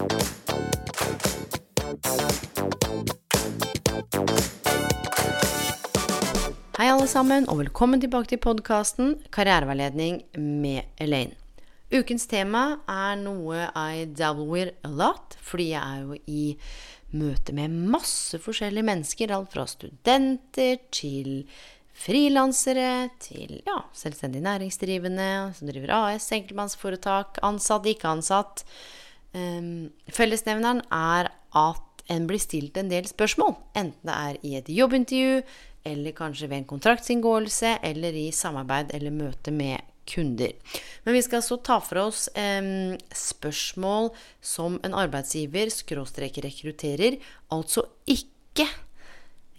Hei alle sammen, og velkommen tilbake til podkasten Karriereveiledning med Elaine. Ukens tema er noe I dabble with a lot, fordi jeg er jo i møte med masse forskjellige mennesker. Alt fra studenter til frilansere til ja, selvstendig næringsdrivende, som driver AS, enkeltmannsforetak, ansatt, ikke ansatt. Um, fellesnevneren er at en blir stilt en del spørsmål. Enten det er i et jobbintervju, eller kanskje ved en kontraktsinngåelse, eller i samarbeid eller møte med kunder. Men vi skal så ta for oss eh, spørsmål som en arbeidsgiver skråstrek rekrutterer, altså ikke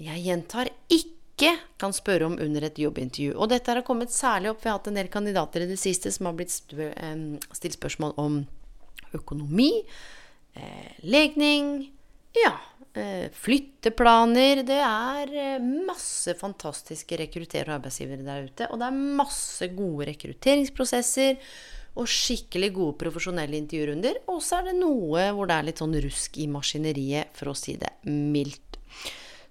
Jeg gjentar ikke kan spørre om under et jobbintervju. Og dette har kommet særlig opp. Vi har hatt en del kandidater i det siste som har blitt stilt spørsmål om økonomi, eh, legning, ja, Eh, flytteplaner. Det er eh, masse fantastiske rekrutterere og arbeidsgivere der ute. Og det er masse gode rekrutteringsprosesser og skikkelig gode profesjonelle intervjurunder. Og så er det noe hvor det er litt sånn rusk i maskineriet, for å si det mildt.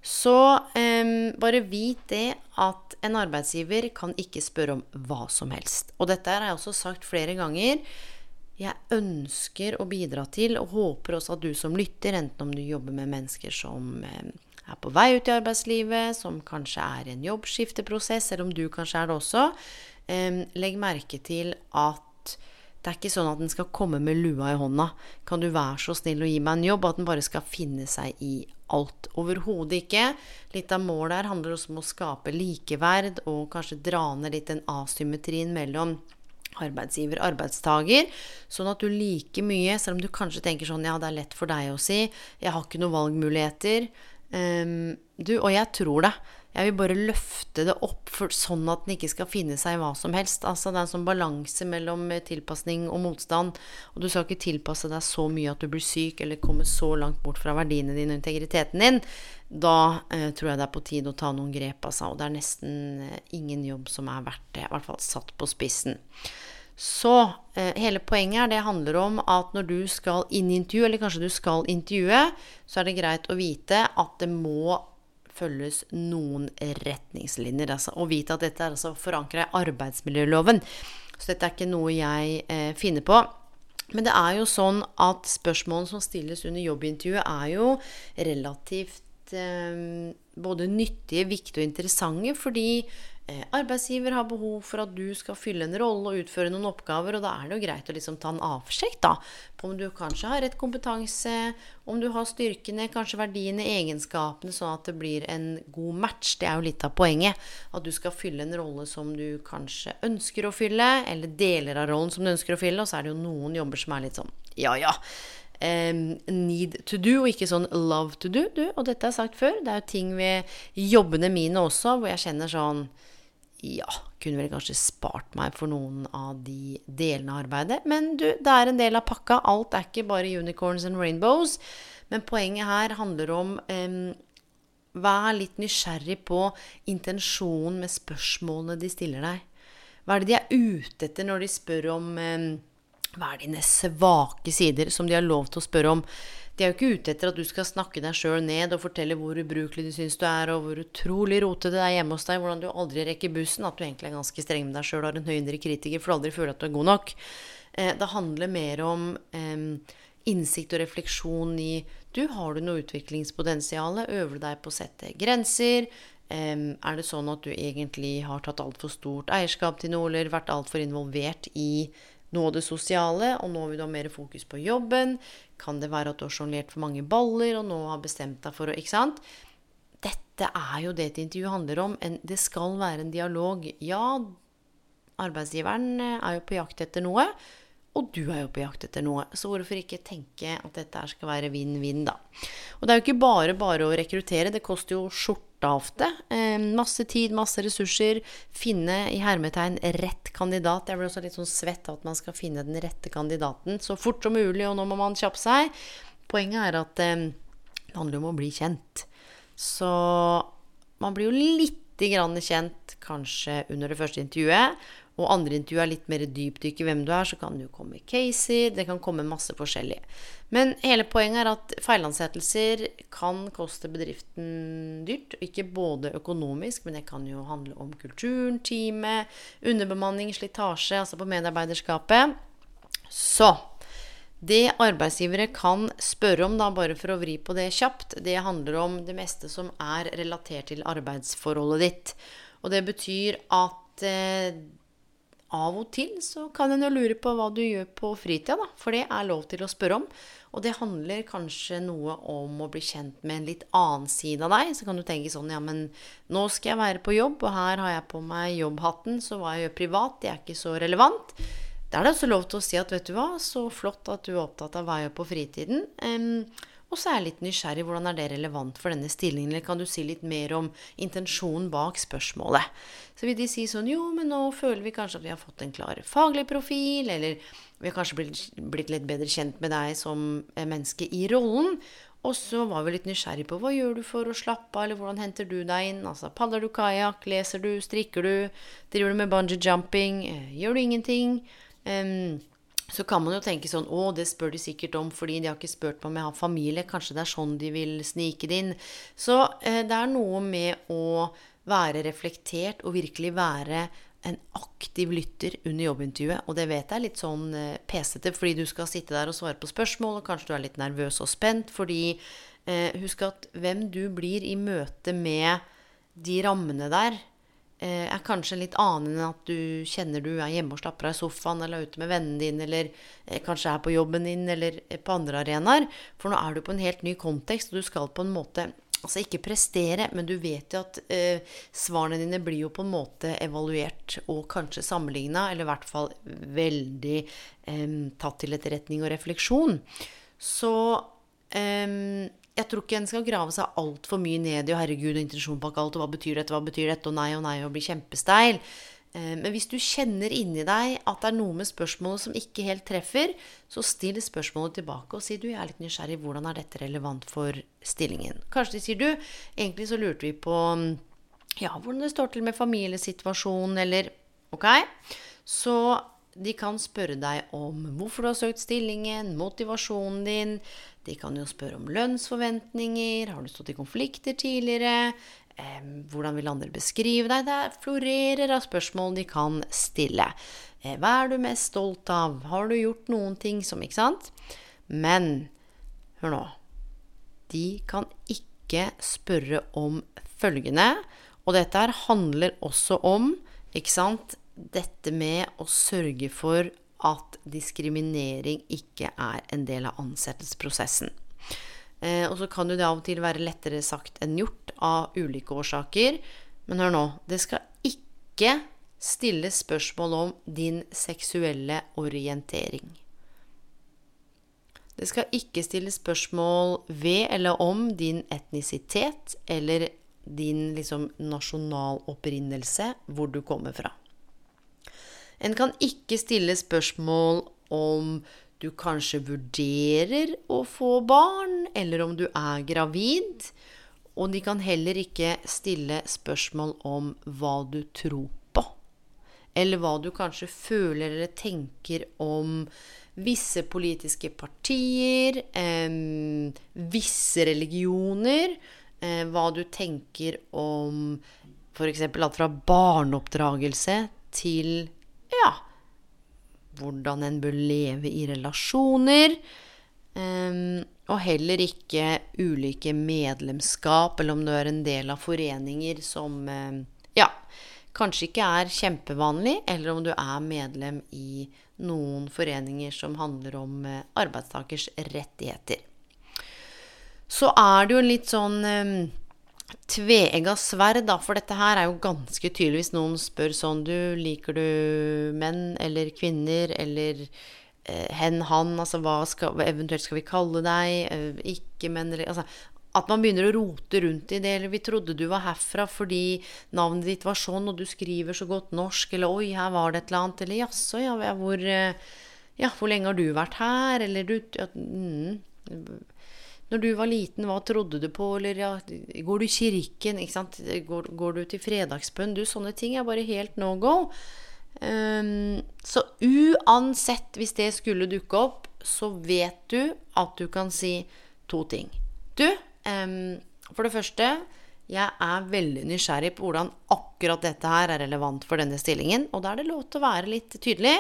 Så eh, bare vit det at en arbeidsgiver kan ikke spørre om hva som helst. Og dette har jeg også sagt flere ganger jeg ønsker å bidra til, og håper også at du som lytter, enten om du jobber med mennesker som eh, er på vei ut i arbeidslivet, som kanskje er i en jobbskifteprosess, eller om du kanskje er det også, eh, legg merke til at det er ikke sånn at den skal komme med lua i hånda. Kan du være så snill å gi meg en jobb? At den bare skal finne seg i alt. Overhodet ikke. Litt av målet her handler også om å skape likeverd, og kanskje dra ned litt den asymmetrien mellom arbeidsgiver, arbeidstaker, sånn at du like mye, selv om du kanskje tenker sånn ja, det er lett for deg å si, jeg har ikke noen valgmuligheter um, Du, og jeg tror det. Jeg vil bare løfte det opp for, sånn at den ikke skal finne seg i hva som helst. Altså Det er en sånn balanse mellom eh, tilpasning og motstand. Og du skal ikke tilpasse deg så mye at du blir syk eller kommer så langt bort fra verdiene dine og integriteten din. Da eh, tror jeg det er på tide å ta noen grep, altså. Og det er nesten eh, ingen jobb som er verdt det. I hvert fall satt på spissen. Så eh, hele poenget er det handler om at når du skal inn i intervju, eller kanskje du skal intervjue, så er det greit å vite at det må følges noen retningslinjer. Altså, og vite at dette er altså forankra i arbeidsmiljøloven. Så dette er ikke noe jeg eh, finner på. Men det er jo sånn at spørsmålene som stilles under jobbintervjuet, er jo relativt eh, både nyttige, viktige og interessante. Fordi arbeidsgiver har behov for at du skal fylle en rolle og utføre noen oppgaver, og da er det jo greit å liksom ta en avsjekk da, på om du kanskje har rett kompetanse, om du har styrkene, kanskje verdiene, egenskapene, sånn at det blir en god match. Det er jo litt av poenget. At du skal fylle en rolle som du kanskje ønsker å fylle, eller deler av rollen som du ønsker å fylle, og så er det jo noen jobber som er litt sånn ja, ja. Need to do, og ikke sånn love to do. Du, og dette har sagt før. Det er jo ting ved jobbene mine også hvor jeg kjenner sånn ja, kunne vel kanskje spart meg for noen av de delene av arbeidet. Men du, det er en del av pakka. Alt er ikke bare unicorns and rainbows. Men poenget her handler om um, Vær litt nysgjerrig på intensjonen med spørsmålene de stiller deg. Hva er det de er ute etter når de spør om um, Hva er dine svake sider, som de har lov til å spørre om? De er jo ikke ute etter at du skal snakke deg sjøl ned og fortelle hvor ubrukelig du syns du er, og hvor utrolig rotete det er hjemme hos deg, hvordan du aldri rekker bussen, at du egentlig er ganske streng med deg sjøl og har en høy indre kritiker for du aldri føler at du er god nok. Eh, det handler mer om innsikt og refleksjon i du, Har du noe utviklingspotensial? Øver du deg på å sette grenser? Er det sånn at du egentlig har tatt altfor stort eierskap til noe, eller vært altfor involvert i av det sosiale, og nå vil du ha mer fokus på jobben. Kan det være at du har sjonglert for mange baller og nå har bestemt deg for å Ikke sant? Dette er jo det et intervju handler om. En, det skal være en dialog. Ja, arbeidsgiveren er jo på jakt etter noe. Og du er jo på jakt etter noe, så hvorfor ikke tenke at dette skal være vinn-vinn, da. Og det er jo ikke bare bare å rekruttere, det koster jo skjorta ofte. Eh, masse tid, masse ressurser. Finne i hermetegn rett kandidat. Jeg blir også litt sånn svett av at man skal finne den rette kandidaten så fort som mulig, og nå må man kjappe seg. Poenget er at eh, det handler om å bli kjent. Så man blir jo lite grann kjent kanskje under det første intervjuet og andre intervju er litt mer dypdykk i hvem du er, så kan det jo komme caser, det kan komme masse forskjellig. Men hele poenget er at feilansettelser kan koste bedriften dyrt. Ikke både økonomisk, men det kan jo handle om kulturen, teamet, underbemanning, slitasje, altså på medarbeiderskapet. Så det arbeidsgivere kan spørre om, da, bare for å vri på det kjapt, det handler om det meste som er relatert til arbeidsforholdet ditt. Og det betyr at eh, av og til så kan en jo lure på hva du gjør på fritida, da. For det er lov til å spørre om. Og det handler kanskje noe om å bli kjent med en litt annen side av deg. Så kan du tenke sånn, ja, men nå skal jeg være på jobb, og her har jeg på meg jobbhatten, så hva jeg gjør privat, det er ikke så relevant. Da er det også lov til å si at vet du hva, så flott at du er opptatt av hva jeg gjør på fritiden. Um, og så er jeg litt nysgjerrig. Hvordan er det relevant for denne stillingen? Eller kan du si litt mer om intensjonen bak spørsmålet? Så vil de si sånn Jo, men nå føler vi kanskje at vi har fått en klar faglig profil. Eller vi har kanskje blitt, blitt litt bedre kjent med deg som menneske i rollen. Og så var vi litt nysgjerrig på hva gjør du for å slappe av, eller hvordan henter du deg inn? Altså, Padler du kajakk? Leser du? Strikker du? Driver du med bungee jumping? Eh, gjør du ingenting? Um, så kan man jo tenke sånn Å, det spør de sikkert om fordi de har ikke spurt meg om jeg har familie. Kanskje det er sånn de vil snike det inn. Så eh, det er noe med å være reflektert og virkelig være en aktiv lytter under jobbintervjuet. Og det vet jeg er litt sånn eh, pesete, fordi du skal sitte der og svare på spørsmål, og kanskje du er litt nervøs og spent. Fordi eh, husk at hvem du blir i møte med de rammene der, er kanskje litt annen enn at du kjenner du er hjemme og slapper av i sofaen, eller er ute med vennen din, eller eh, kanskje er på jobben din, eller på andre arenaer. For nå er du på en helt ny kontekst, og du skal på en måte Altså ikke prestere, men du vet jo at eh, svarene dine blir jo på en måte evaluert og kanskje sammenligna, eller i hvert fall veldig eh, tatt til etterretning og refleksjon. Så eh, jeg tror ikke en skal grave seg altfor mye ned i 'herregud, og intensjon bak alt', og 'hva betyr dette', 'hva betyr dette', og 'nei og nei', og bli kjempesteil. Eh, men hvis du kjenner inni deg at det er noe med spørsmålet som ikke helt treffer, så still spørsmålet tilbake og si du, jeg er litt nysgjerrig, hvordan er dette relevant for stillingen? Kanskje de sier du, egentlig så lurte vi på ja, hvordan det står til med familiesituasjonen, eller Ok? Så de kan spørre deg om hvorfor du har søkt stillingen, motivasjonen din. De kan jo spørre om lønnsforventninger. Har du stått i konflikter tidligere? Hvordan vil andre beskrive deg? Det florerer av spørsmål de kan stille. Eh, hva er du mest stolt av? Har du gjort noen ting som Ikke sant? Men hør nå. De kan ikke spørre om følgende. Og dette her handler også om ikke sant, dette med å sørge for at diskriminering ikke er en del av ansettelsesprosessen. Eh, og så kan jo det av og til være lettere sagt enn gjort av ulike årsaker. Men hør nå, det skal ikke stilles spørsmål om din seksuelle orientering. Det skal ikke stilles spørsmål ved eller om din etnisitet eller din liksom, nasjonal opprinnelse, hvor du kommer fra. En kan ikke stille spørsmål om du kanskje vurderer å få barn, eller om du er gravid. Og de kan heller ikke stille spørsmål om hva du tror på. Eller hva du kanskje føler eller tenker om visse politiske partier, eh, visse religioner. Eh, hva du tenker om f.eks. alt fra barneoppdragelse til hvordan en bør leve i relasjoner. Um, og heller ikke ulike medlemskap, eller om du er en del av foreninger som um, ja, kanskje ikke er kjempevanlig, eller om du er medlem i noen foreninger som handler om uh, arbeidstakers rettigheter. Så er det jo litt sånn um, tveegga sverd, da, for dette her er jo ganske tydelig hvis noen spør sånn Du, liker du menn eller kvinner eller eh, hen, han, altså hva skal, eventuelt skal vi kalle deg, eh, ikke menn eller altså, at man begynner å rote rundt i det, eller 'vi trodde du var herfra fordi navnet ditt var sånn, og du skriver så godt norsk', eller 'oi, her var det et eller annet', eller 'jaså, ja, hvor, eh, ja, hvor lenge har du vært her', eller du ja, mm, når du var liten, hva trodde du på? Eller ja, går du i kirken? Ikke sant? Går, går du til fredagsbønn? Du, sånne ting er bare helt no go. Um, så uansett, hvis det skulle dukke opp, så vet du at du kan si to ting. Du, um, for det første jeg er veldig nysgjerrig på hvordan akkurat dette her er relevant for denne stillingen. Og da er det lov til å være litt tydelig.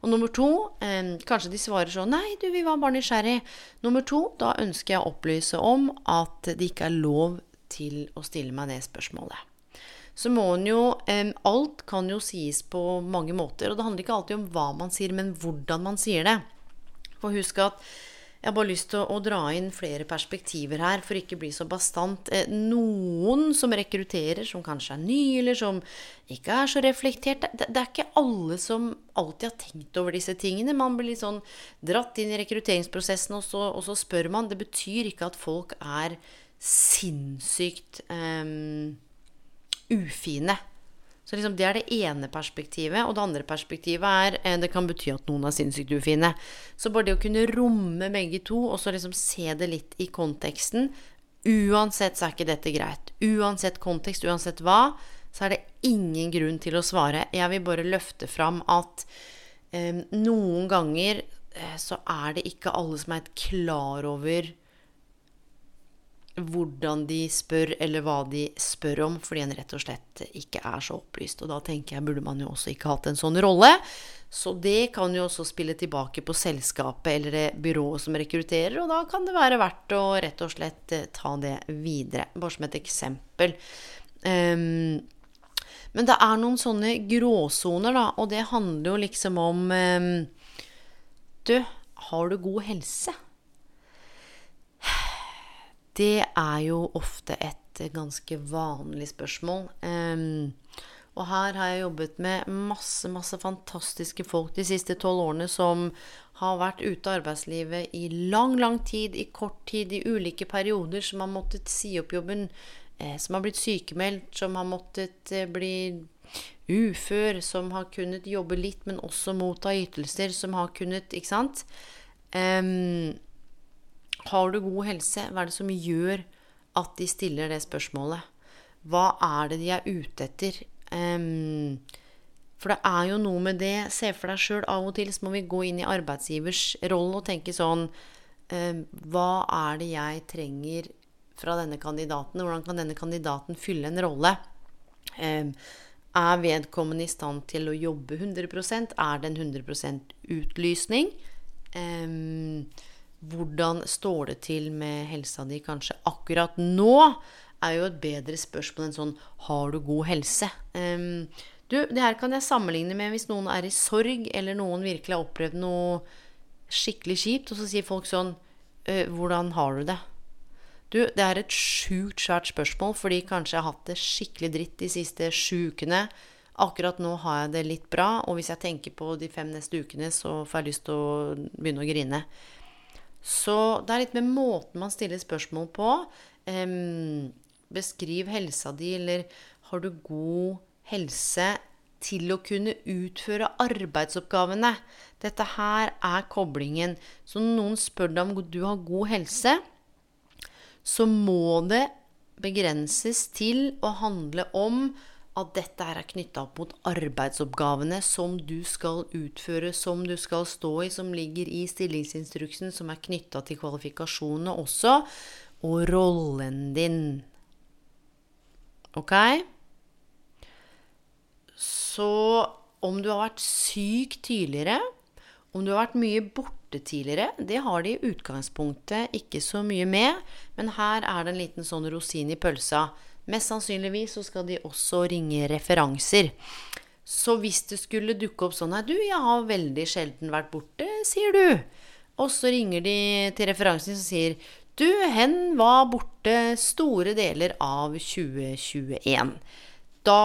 Og nummer to, eh, kanskje de svarer sånn Nei, du, vi var bare nysgjerrig. Nummer to, da ønsker jeg å opplyse om at det ikke er lov til å stille meg det spørsmålet. Så må en jo eh, Alt kan jo sies på mange måter. Og det handler ikke alltid om hva man sier, men hvordan man sier det. For husk at jeg har bare lyst til å, dra inn flere perspektiver her, for ikke bli så bastant. Eh, noen som rekrutterer, som kanskje er nye, eller som ikke er så reflektert det, det, er ikke alle som alltid har tenkt over disse tingene. Man blir litt sånn dratt inn i rekrutteringsprosessen, og så, og så spør man. Det betyr ikke at folk er sinnssykt um, ufine. Så liksom det er det ene perspektivet. Og det andre perspektivet er eh, det kan bety at noen er sinnssykt ufine. Så bare det å kunne romme begge to, og så liksom se det litt i konteksten Uansett så er ikke dette greit. Uansett kontekst, uansett hva, så er det ingen grunn til å svare. Jeg vil bare løfte fram at eh, noen ganger eh, så er det ikke alle som er klar over hvordan de spør, eller hva de spør om, fordi en rett og slett ikke er så opplyst. Og da tenker jeg burde man jo også ikke hatt en sånn rolle. Så det kan jo også spille tilbake på selskapet eller det byrået som rekrutterer, og da kan det være verdt å rett og slett eh, ta det videre. Bare som et eksempel. Um, men det er noen sånne gråsoner, da, og det handler jo liksom om um, Du, har du god helse? Det er jo ofte et ganske vanlig spørsmål. Um, og her har jeg jobbet med masse, masse fantastiske folk de siste tolv årene som har vært ute av arbeidslivet i lang, lang tid, i kort tid, i ulike perioder, som har måttet si opp jobben, eh, som har blitt sykemeldt, som har måttet eh, bli ufør, som har kunnet jobbe litt, men også motta ytelser, som har kunnet Ikke sant? Um, har du god helse? Hva er det som gjør at de stiller det spørsmålet? Hva er det de er ute etter? Um, for det er jo noe med det. Se for deg sjøl, av og til så må vi gå inn i arbeidsgivers rolle og tenke sånn um, Hva er det jeg trenger fra denne kandidaten? Hvordan kan denne kandidaten fylle en rolle? Um, er vedkommende i stand til å jobbe 100% Er det en 100 utlysning? Um, hvordan står det til med helsa di kanskje akkurat nå, er jo et bedre spørsmål enn sånn Har du god helse? Um, du, det her kan jeg sammenligne med hvis noen er i sorg, eller noen virkelig har opplevd noe skikkelig kjipt, og så sier folk sånn «Øh, Hvordan har du det? Du, det er et sjukt svært spørsmål, fordi kanskje jeg har hatt det skikkelig dritt de siste sju ukene. Akkurat nå har jeg det litt bra, og hvis jeg tenker på de fem neste ukene, så får jeg lyst til å begynne å grine. Så det er litt med måten man stiller spørsmål på. Um, beskriv helsa di, eller har du god helse til å kunne utføre arbeidsoppgavene? Dette her er koblingen. Så når noen spør deg om du har god helse, så må det begrenses til å handle om at dette er knytta opp mot arbeidsoppgavene som du skal utføre, som du skal stå i, som ligger i stillingsinstruksen, som er knytta til kvalifikasjonene også, og rollen din. Ok? Så om du har vært syk tidligere, om du har vært mye borte tidligere, det har de i utgangspunktet ikke så mye med, men her er det en liten sånn rosin i pølsa. Mest sannsynligvis så skal de også ringe referanser. Så hvis det skulle dukke opp sånn Nei, du, jeg har veldig sjelden vært borte, sier du. Og så ringer de til referansen og sier Du, hen var borte store deler av 2021. Da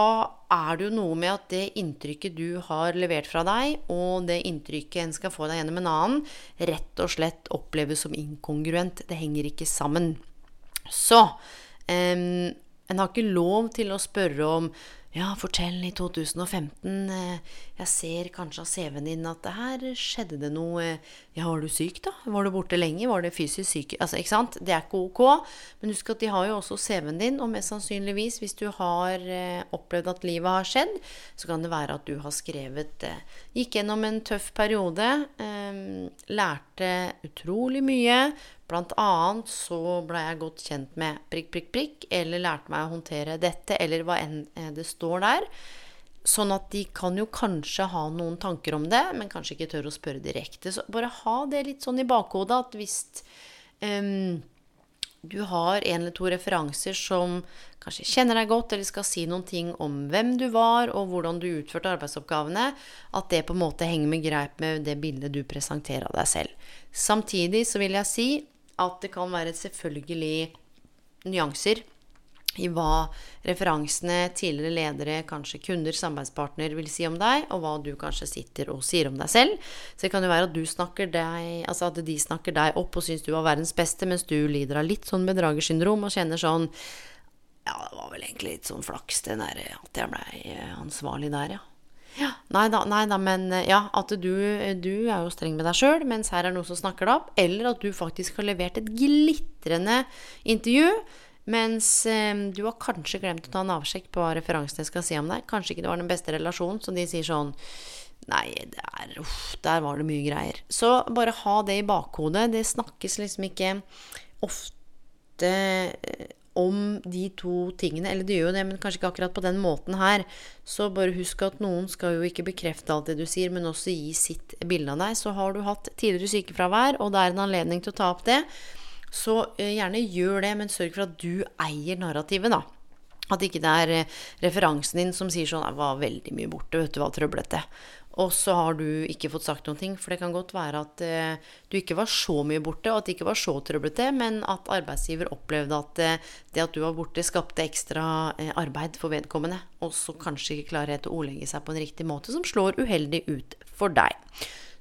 er det jo noe med at det inntrykket du har levert fra deg, og det inntrykket en skal få deg gjennom en annen, rett og slett oppleves som inkongruent. Det henger ikke sammen. Så um, en har ikke lov til å spørre om ja, fortell i 2015. Eh, jeg ser kanskje av CV-en din at her skjedde det noe Ja, var du syk, da? Var du borte lenge? Var det fysisk syk? Altså, ikke sant? Det er ikke ok. Men husk at de har jo også CV-en din, og mest sannsynligvis, hvis du har eh, opplevd at livet har skjedd, så kan det være at du har skrevet eh, Gikk gjennom en tøff periode, lærte utrolig mye, Blant annet så ble jeg godt kjent med prikk, prikk, prikk, eller lærte meg å håndtere dette, eller hva enn eh, det står der. Sånn at de kan jo kanskje ha noen tanker om det, men kanskje ikke tør å spørre direkte. Så bare ha det litt sånn i bakhodet at hvis um, du har en eller to referanser som kanskje kjenner deg godt, eller skal si noen ting om hvem du var, og hvordan du utførte arbeidsoppgavene, at det på en måte henger med greip med det bildet du presenterer av deg selv. Samtidig så vil jeg si at det kan være selvfølgelig nyanser i hva referansene, tidligere ledere, kanskje kunder, samarbeidspartner vil si om deg, og hva du kanskje sitter og sier om deg selv. Så det kan jo være at, du snakker deg, altså at de snakker deg opp og syns du var verdens beste, mens du lider av litt sånn bedragersyndrom og kjenner sånn Ja, det var vel egentlig litt sånn flaks det der at jeg blei ansvarlig der, ja. Ja, nei da, nei da, men eh, ja, at du, du er jo streng med deg sjøl, mens her er noen som snakker det opp. Eller at du faktisk har levert et glitrende intervju, mens eh, du har kanskje glemt å ta en avsjekk på hva referansene skal si om deg. Kanskje ikke det var den beste relasjonen, så de sier sånn Nei, der, uff, der var det mye greier. Så bare ha det i bakhodet. Det snakkes liksom ikke ofte eh, om de to tingene. Eller det gjør jo det, men kanskje ikke akkurat på den måten her. Så bare husk at noen skal jo ikke bekrefte alt det du sier, men også gi sitt bilde av deg. Så har du hatt tidligere sykefravær, og det er en anledning til å ta opp det, så eh, gjerne gjør det, men sørg for at du eier narrativet, da. At ikke det er eh, referansen din som sier sånn 'Jeg var veldig mye borte, vet du hva, trøblete'. Og så har du ikke fått sagt noen ting. For det kan godt være at eh, du ikke var så mye borte, og at det ikke var så trøblete, men at arbeidsgiver opplevde at eh, det at du var borte, skapte ekstra eh, arbeid for vedkommende. Og så kanskje ikke klarer å ordlegge seg på en riktig måte, som slår uheldig ut for deg.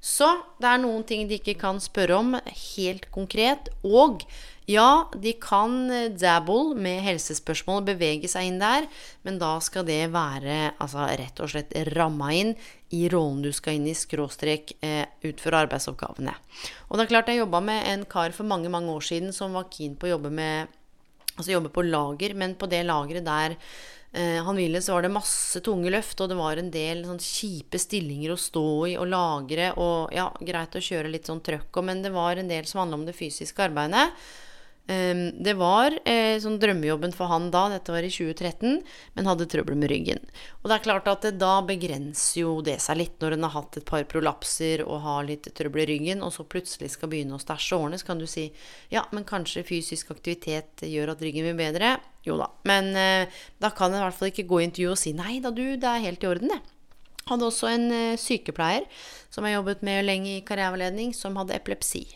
Så det er noen ting de ikke kan spørre om helt konkret. Og ja, de kan dabble med helsespørsmål, bevege seg inn der, men da skal det være altså, rett og slett ramma inn i rollen du skal inn i, skråstrek eh, utføre arbeidsoppgavene. Og det er klart jeg jobba med en kar for mange, mange år siden som var keen på å jobbe med Altså jobbe på lager, men på det lageret der han ville, så var det masse tunge løft, og det var en del sånn kjipe stillinger å stå i og lagre. Og ja, greit å kjøre litt sånn trøkk, men det var en del som handla om det fysiske arbeidet. Um, det var eh, sånn drømmejobben for han da, dette var i 2013, men hadde trøbbel med ryggen. Og det er klart at det, da begrenser jo det seg litt når en har hatt et par prolapser og har litt trøbbel i ryggen, og så plutselig skal begynne å stæsje årene, så kan du si ja, men kanskje fysisk aktivitet gjør at ryggen blir bedre. Jo da. Men eh, da kan en i hvert fall ikke gå i intervju og si nei da, du, det er helt i orden, det. Hadde også en eh, sykepleier som jeg jobbet med lenge i karriereveiledning, som hadde epilepsi.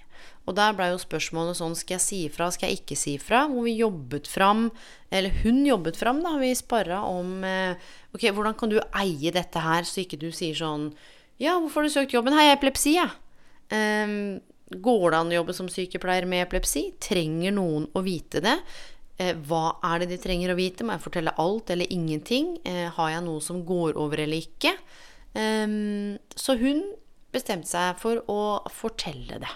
Og der blei jo spørsmålet sånn Skal jeg si ifra, skal jeg ikke si ifra? Hvor vi jobbet fram, eller hun jobbet fram, da. Vi sparra om eh, Ok, hvordan kan du eie dette her, så ikke du sier sånn Ja, hvorfor har du søkt jobben? Hei, jeg har epilepsi, jeg. Ja. Um, går det an å jobbe som sykepleier med epilepsi? Trenger noen å vite det? Eh, hva er det de trenger å vite? Må jeg fortelle alt eller ingenting? Eh, har jeg noe som går over eller ikke? Um, så hun bestemte seg for å fortelle det.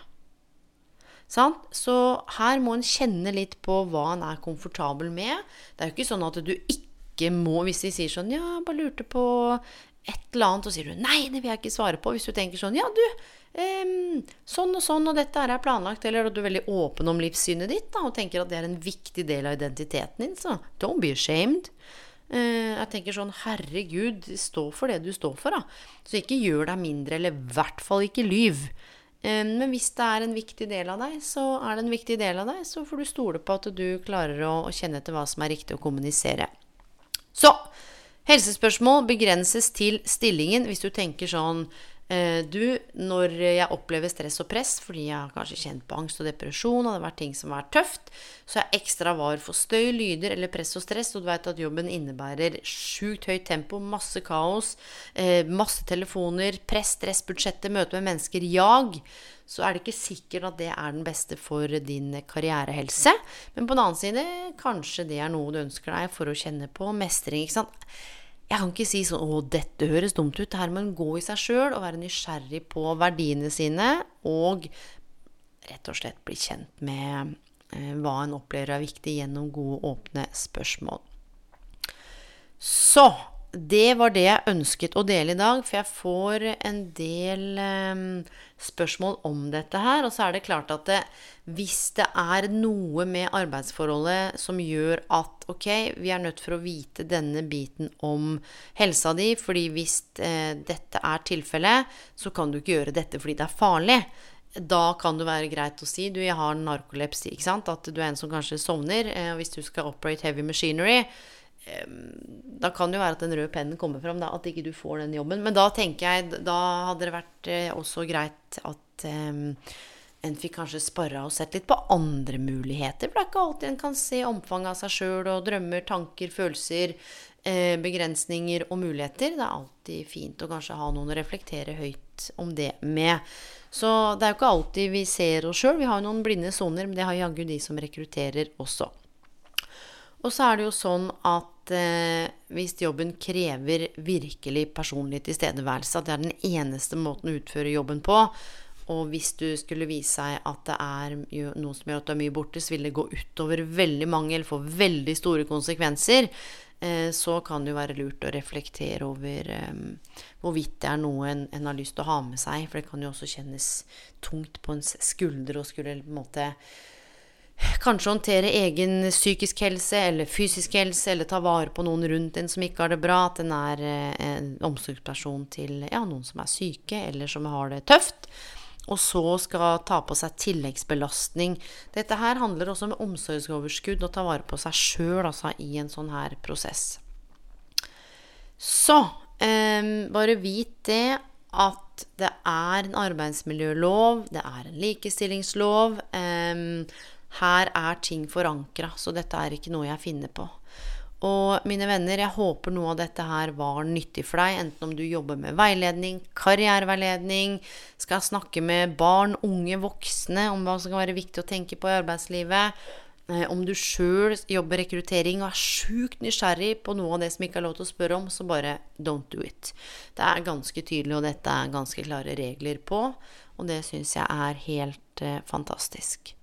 Sant? Så her må en kjenne litt på hva en er komfortabel med. Det er jo ikke sånn at du ikke må Hvis de sier sånn Ja, bare lurte på et eller annet, og sier du nei, det vil jeg ikke svare på. Hvis du tenker sånn ja, du, eh, sånn og sånn, og dette er jeg planlagt, eller at du er veldig åpen om livssynet ditt da, og tenker at det er en viktig del av identiteten din, så don't be ashamed. Uh, jeg tenker sånn Herregud, stå for det du står for, da. Så ikke gjør deg mindre, eller i hvert fall ikke lyv. Men hvis det er en viktig del av deg, så er det en viktig del av deg. Så får du stole på at du klarer å, kjenne etter hva som er riktig å kommunisere. Så helsespørsmål begrenses til stillingen hvis du tenker sånn du, når jeg opplever stress og press fordi jeg har kanskje kjent på angst og depresjon, og det har vært ting som har vært tøft, så er jeg ekstra var for støy, lyder eller press og stress. Og du vet at jobben innebærer sjukt høyt tempo, masse kaos, eh, masse telefoner, press, stress, budsjettet, møte med mennesker, jag. Så er det ikke sikkert at det er den beste for din karrierehelse. Men på den annen side, kanskje det er noe du ønsker deg for å kjenne på mestring. ikke sant? Jeg kan ikke si sånn 'Å, dette høres dumt ut'. Her må en gå i seg sjøl og være nysgjerrig på verdiene sine. Og rett og slett bli kjent med eh, hva en opplever er viktig gjennom gode, åpne spørsmål. Så det var det jeg ønsket å dele i dag, for jeg får en del eh, spørsmål om dette her. Og så er det klart at det, hvis det er noe med arbeidsforholdet som gjør at ok, vi er nødt for å vite denne biten om helsa di, fordi hvis eh, dette er tilfellet, så kan du ikke gjøre dette fordi det er farlig. Da kan det være greit å si du, jeg har narkolepsi. ikke sant? At du er en som kanskje sovner. Eh, hvis du skal operate heavy machinery, da kan det jo være at den røde pennen kommer fram, da, at ikke du får den jobben. Men da tenker jeg, da hadde det vært eh, også greit at um, en fikk kanskje sparra og sett litt på andre muligheter. For det er ikke alltid en kan se omfanget av seg sjøl og drømmer, tanker, følelser, eh, begrensninger og muligheter. Det er alltid fint å kanskje ha noen å reflektere høyt om det med. Så det er jo ikke alltid vi ser oss sjøl. Vi har jo noen blinde soner, men det har jaggu de som rekrutterer også. Og så er det jo sånn at eh, hvis jobben krever virkelig personlig tilstedeværelse, at det er den eneste måten å utføre jobben på, og hvis du skulle vise seg at det er noe som gjør at du er mye borte, så vil det gå utover veldig mange, eller få veldig store konsekvenser, eh, så kan det jo være lurt å reflektere over eh, hvorvidt det er noe en, en, har lyst til å ha med seg. For det kan jo også kjennes tungt på ens skuldre å skulle på en måte kanskje håndtere egen psykisk helse eller fysisk helse, eller ta vare på noen rundt en som ikke har det bra, at en er eh, en omsorgsperson til ja, noen som er syke, eller som har det tøft. Og så skal ta på seg tilleggsbelastning. Dette her handler også om omsorgsoverskudd og ta vare på seg sjøl altså, i en sånn her prosess. Så eh, bare vit det at det er en arbeidsmiljølov, det er en likestillingslov. Eh, her er ting forankra, så dette er ikke noe jeg finner på. Og mine venner, jeg håper noe av dette her var nyttig for deg, enten om du jobber med veiledning, karriereveiledning, skal snakke med barn, unge, voksne om hva som kan være viktig å tenke på i arbeidslivet, eh, om du sjøl jobber rekruttering og er sjukt nysgjerrig på noe av det som ikke er lov til å spørre om, så bare don't do it. Det er ganske tydelig, og dette er ganske klare regler på, og det syns jeg er helt eh, fantastisk.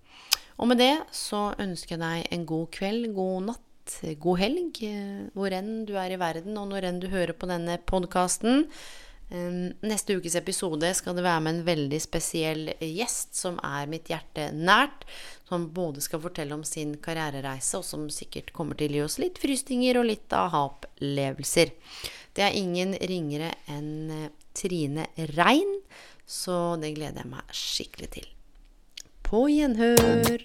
Og med det så ønsker jeg deg en god kveld, god natt, god helg, eh, hvor enn du er i verden, og når enn du hører på denne podkasten. Neste ukes episode skal det være med en veldig spesiell gjest som er mitt hjerte nært. Som både skal fortelle om sin karrierereise, og som sikkert kommer til å gi oss litt frysninger og litt aha-opplevelser. Det er ingen ringere enn eh, Trine Rein, så det gleder jeg meg skikkelig til. På gjenhør.